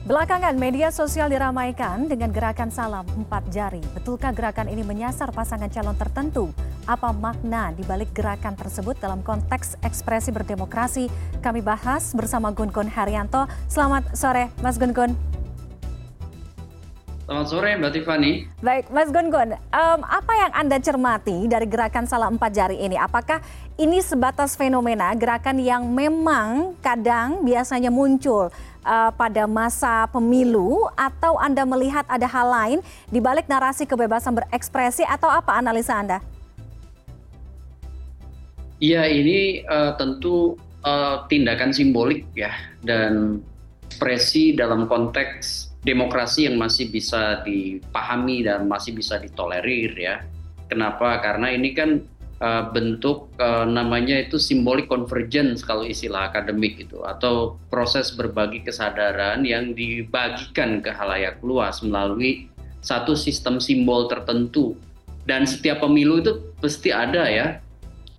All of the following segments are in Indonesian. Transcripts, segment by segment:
Belakangan media sosial diramaikan dengan gerakan salam empat jari. Betulkah gerakan ini menyasar pasangan calon tertentu? Apa makna di balik gerakan tersebut dalam konteks ekspresi berdemokrasi? Kami bahas bersama Gun Gun Haryanto. Selamat sore, Mas Gun Gun. Selamat sore Mbak Tiffany. Baik, Mas Gun Gun, um, apa yang Anda cermati dari gerakan salam empat jari ini? Apakah ini sebatas fenomena gerakan yang memang kadang biasanya muncul uh, pada masa pemilu atau Anda melihat ada hal lain di balik narasi kebebasan berekspresi atau apa analisa Anda? Iya, ini uh, tentu uh, tindakan simbolik ya dan ekspresi dalam konteks demokrasi yang masih bisa dipahami dan masih bisa ditolerir ya. Kenapa? Karena ini kan uh, bentuk uh, namanya itu simbolik convergence kalau istilah akademik itu atau proses berbagi kesadaran yang dibagikan ke halayak luas melalui satu sistem simbol tertentu dan setiap pemilu itu pasti ada ya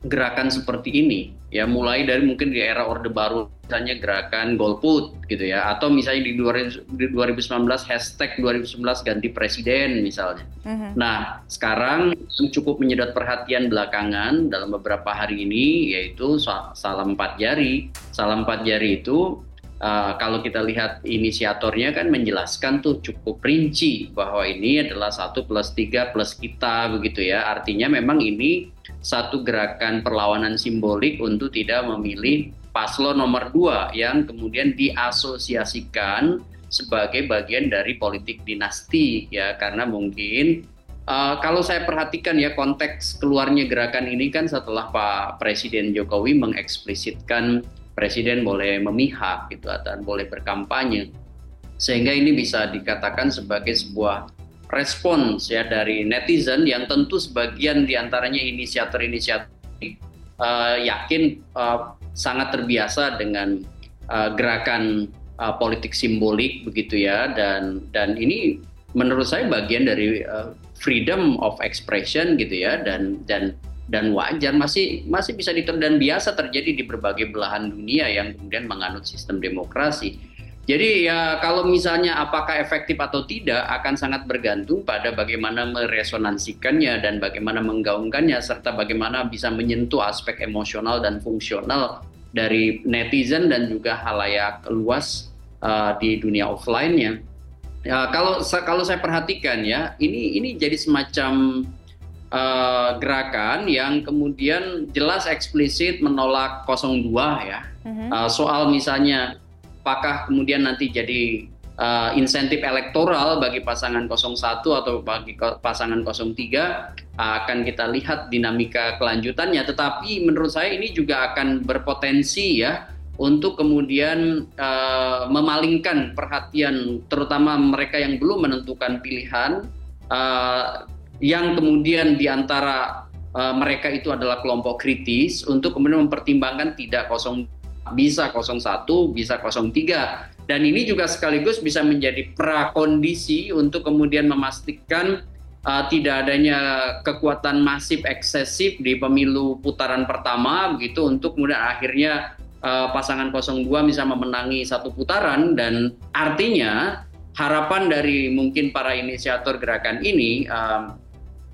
gerakan seperti ini ya mulai dari mungkin di era orde baru misalnya gerakan golput gitu ya atau misalnya di 2019 hashtag 2019 ganti presiden misalnya. Uh-huh. Nah sekarang yang cukup menyedot perhatian belakangan dalam beberapa hari ini yaitu salam empat jari. Salam empat jari itu uh, kalau kita lihat inisiatornya kan menjelaskan tuh cukup rinci bahwa ini adalah satu plus tiga plus kita begitu ya. Artinya memang ini satu gerakan perlawanan simbolik untuk tidak memilih paslon nomor dua yang kemudian diasosiasikan sebagai bagian dari politik dinasti ya karena mungkin uh, kalau saya perhatikan ya konteks keluarnya gerakan ini kan setelah Pak Presiden Jokowi mengeksplisitkan presiden boleh memihak gitu dan boleh berkampanye. Sehingga ini bisa dikatakan sebagai sebuah respons ya dari netizen yang tentu sebagian di antaranya inisiator-inisiator uh, yakin uh, sangat terbiasa dengan uh, gerakan uh, politik simbolik begitu ya. Dan dan ini menurut saya bagian dari uh, freedom of expression gitu ya. Dan dan dan wajar masih masih bisa diter dan biasa terjadi di berbagai belahan dunia yang kemudian menganut sistem demokrasi. Jadi ya kalau misalnya apakah efektif atau tidak akan sangat bergantung pada bagaimana meresonansikannya dan bagaimana menggaungkannya serta bagaimana bisa menyentuh aspek emosional dan fungsional dari netizen dan juga halayak luas uh, di dunia offline-nya. Ya, kalau kalau saya perhatikan ya, ini ini jadi semacam uh, gerakan yang kemudian jelas eksplisit menolak 02 ya. Uh -huh. uh, soal misalnya apakah kemudian nanti jadi uh, insentif elektoral bagi pasangan 01 atau bagi pasangan 03 uh, akan kita lihat dinamika kelanjutannya tetapi menurut saya ini juga akan berpotensi ya untuk kemudian uh, memalingkan perhatian terutama mereka yang belum menentukan pilihan uh, yang kemudian di antara uh, mereka itu adalah kelompok kritis untuk kemudian mempertimbangkan tidak kosong bisa 01, bisa 03. Dan ini juga sekaligus bisa menjadi prakondisi untuk kemudian memastikan uh, tidak adanya kekuatan masif eksesif di pemilu putaran pertama begitu untuk kemudian akhirnya uh, pasangan 02 bisa memenangi satu putaran dan artinya harapan dari mungkin para inisiator gerakan ini uh,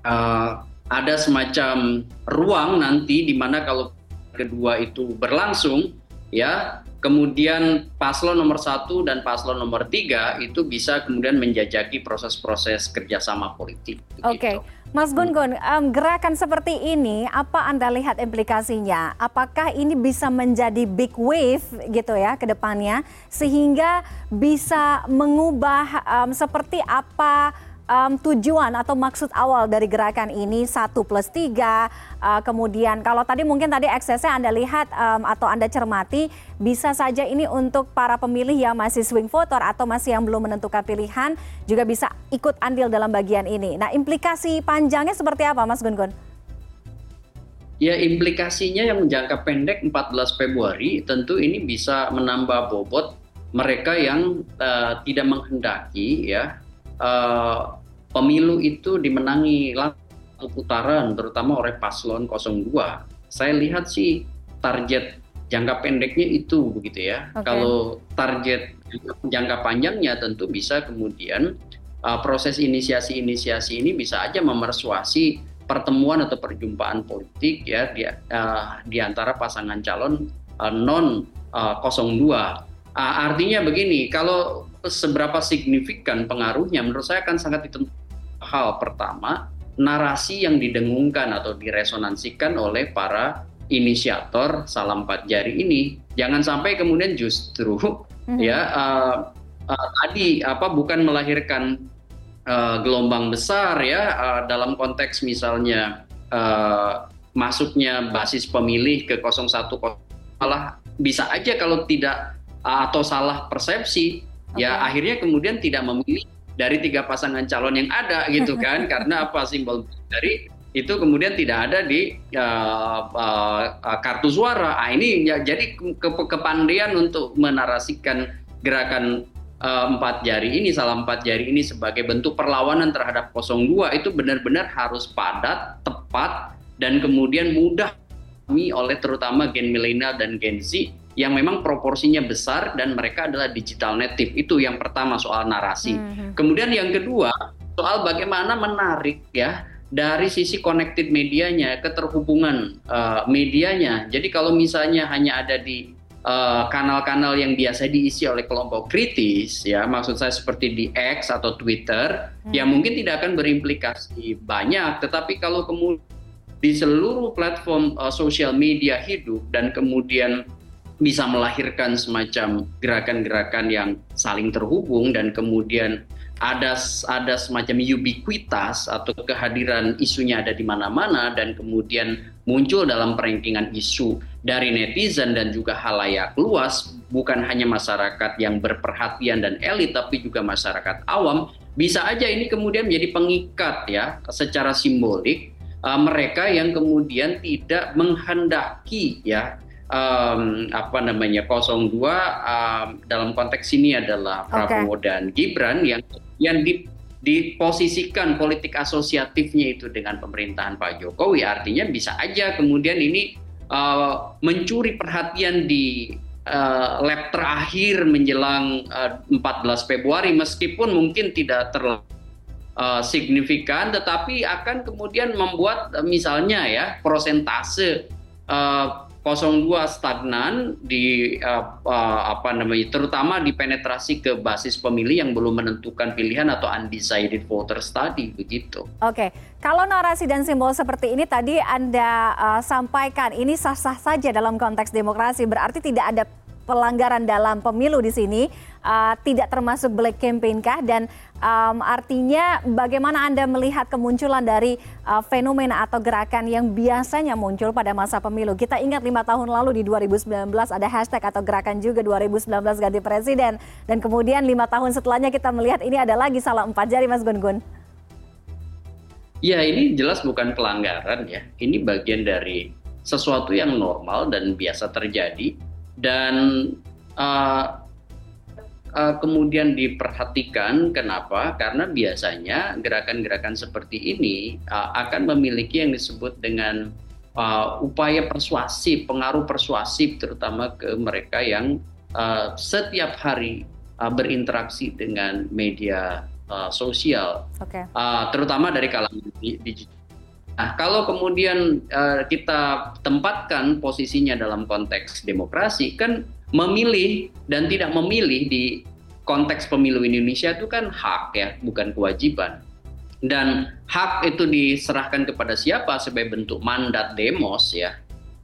uh, ada semacam ruang nanti di mana kalau kedua itu berlangsung ya kemudian paslon nomor satu dan paslon nomor tiga itu bisa kemudian menjajaki proses-proses kerjasama politik. Oke, okay. Mas Gun Gun, um, gerakan seperti ini apa anda lihat implikasinya? Apakah ini bisa menjadi big wave gitu ya ke depannya sehingga bisa mengubah um, seperti apa um, tujuan atau maksud awal dari gerakan ini satu plus tiga uh, kemudian kalau tadi mungkin tadi eksesnya anda lihat um, atau anda cermati bisa saja ini untuk para pemilih yang masih swing voter atau masih yang belum menentukan pilihan juga bisa ikut andil dalam bagian ini. Nah implikasi panjangnya seperti apa Mas Gun Gun? Ya implikasinya yang jangka pendek 14 Februari tentu ini bisa menambah bobot mereka yang uh, tidak menghendaki ya uh, pemilu itu dimenangi satu putaran terutama oleh paslon 02. Saya lihat sih target jangka pendeknya itu begitu ya. Okay. Kalau target jangka panjangnya tentu bisa kemudian uh, proses inisiasi-inisiasi ini bisa aja memersuasi pertemuan atau perjumpaan politik ya di, uh, di antara pasangan calon uh, non uh, 02. Uh, artinya begini, kalau seberapa signifikan pengaruhnya menurut saya akan sangat ditentukan hal pertama narasi yang didengungkan atau diresonansikan oleh para inisiator salam empat jari ini jangan sampai kemudian justru mm-hmm. ya uh, uh, tadi apa bukan melahirkan uh, gelombang besar ya uh, dalam konteks misalnya uh, masuknya basis pemilih ke 01 malah bisa aja kalau tidak atau salah persepsi okay. ya akhirnya kemudian tidak memilih dari tiga pasangan calon yang ada gitu kan. Karena apa? Simbol dari itu kemudian tidak ada di uh, uh, kartu suara. Ah, ini ya, jadi ke kepandian untuk menarasikan gerakan uh, empat jari ini, salah empat jari ini sebagai bentuk perlawanan terhadap 02 itu benar-benar harus padat, tepat, dan kemudian mudah oleh terutama gen milenial dan gen Z yang memang proporsinya besar dan mereka adalah digital native. Itu yang pertama soal narasi. Mm -hmm. Kemudian yang kedua soal bagaimana menarik ya dari sisi connected medianya, keterhubungan uh, medianya. Jadi kalau misalnya hanya ada di eh, kanal-kanal uh, yang biasa diisi oleh kelompok kritis, ya maksud saya seperti di X atau Twitter, hmm. yang mungkin tidak akan berimplikasi banyak. Tetapi kalau kemudian di seluruh platform uh, sosial media hidup dan kemudian bisa melahirkan semacam gerakan-gerakan yang saling terhubung dan kemudian ada ada semacam ubiquitas atau kehadiran isunya ada di mana-mana dan kemudian muncul dalam perankingan isu dari netizen dan juga halayak luas bukan hanya masyarakat yang berperhatian dan elit tapi juga masyarakat awam. Bisa aja ini kemudian menjadi pengikat ya secara simbolik uh, mereka yang kemudian tidak menghendaki ya um, apa namanya 02 um, dalam konteks ini adalah Prabowo okay. dan Gibran yang yang di, diposisikan politik asosiatifnya itu dengan pemerintahan Pak Jokowi artinya bisa aja kemudian ini uh, mencuri perhatian di uh, lap terakhir menjelang uh, 14 Februari meskipun mungkin tidak terlalu uh, signifikan tetapi akan kemudian membuat uh, misalnya ya prosentase uh, 02 stagnan di uh, uh, apa namanya terutama di penetrasi ke basis pemilih yang belum menentukan pilihan atau undecided voter tadi begitu. Oke, kalau narasi dan simbol seperti ini tadi Anda uh, sampaikan ini sah-sah saja dalam konteks demokrasi berarti tidak ada pelanggaran dalam pemilu di sini uh, tidak termasuk black campaign kah dan um, artinya bagaimana Anda melihat kemunculan dari uh, fenomena atau gerakan yang biasanya muncul pada masa pemilu. Kita ingat lima tahun lalu di 2019 ada hashtag atau gerakan juga 2019 ganti presiden dan kemudian lima tahun setelahnya kita melihat ini ada lagi salah empat jari Mas Gun Gun. Ya ini jelas bukan pelanggaran ya. Ini bagian dari sesuatu yang normal dan biasa terjadi dan uh, uh, kemudian diperhatikan kenapa? Karena biasanya gerakan-gerakan seperti ini uh, akan memiliki yang disebut dengan uh, upaya persuasif pengaruh persuasif terutama ke mereka yang uh, setiap hari uh, berinteraksi dengan media uh, sosial. Okay. uh, terutama dari kalangan digital Nah, kalau kemudian uh, kita tempatkan posisinya dalam konteks demokrasi, kan memilih dan tidak memilih di konteks pemilu Indonesia itu kan hak ya, bukan kewajiban. Dan hak itu diserahkan kepada siapa sebagai bentuk mandat demos ya,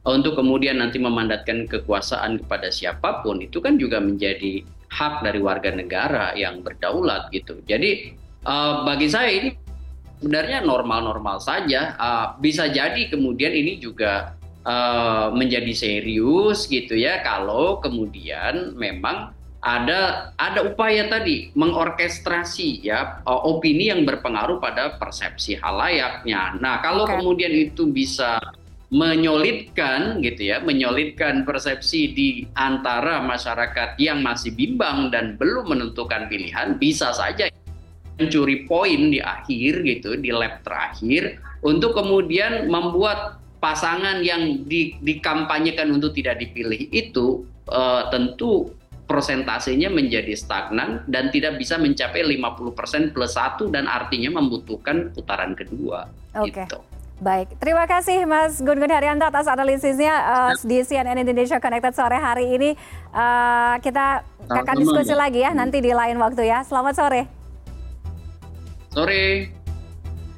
untuk kemudian nanti memandatkan kekuasaan kepada siapa pun itu kan juga menjadi hak dari warga negara yang berdaulat gitu. Jadi uh, bagi saya ini sebenarnya normal-normal saja. Uh, bisa jadi kemudian ini juga uh, menjadi serius gitu ya kalau kemudian memang ada ada upaya tadi mengorkestrasi ya uh, opini yang berpengaruh pada persepsi halayaknya. Nah, kalau okay. kemudian itu bisa menyolidkan gitu ya, menyolidkan persepsi di antara masyarakat yang masih bimbang dan belum menentukan pilihan, bisa saja mencuri poin di akhir gitu di lap terakhir untuk kemudian membuat pasangan yang di, dikampanyekan untuk tidak dipilih itu uh, tentu prosentasenya menjadi stagnan dan tidak bisa mencapai 50% plus satu dan artinya membutuhkan putaran kedua. Oke. Okay. Gitu. Baik, terima kasih Mas Gun Gun Haryanto atas analisisnya uh, di CNN Indonesia Connected sore hari ini. Uh, kita akan diskusi lagi ya nanti di lain waktu ya. Selamat sore sore.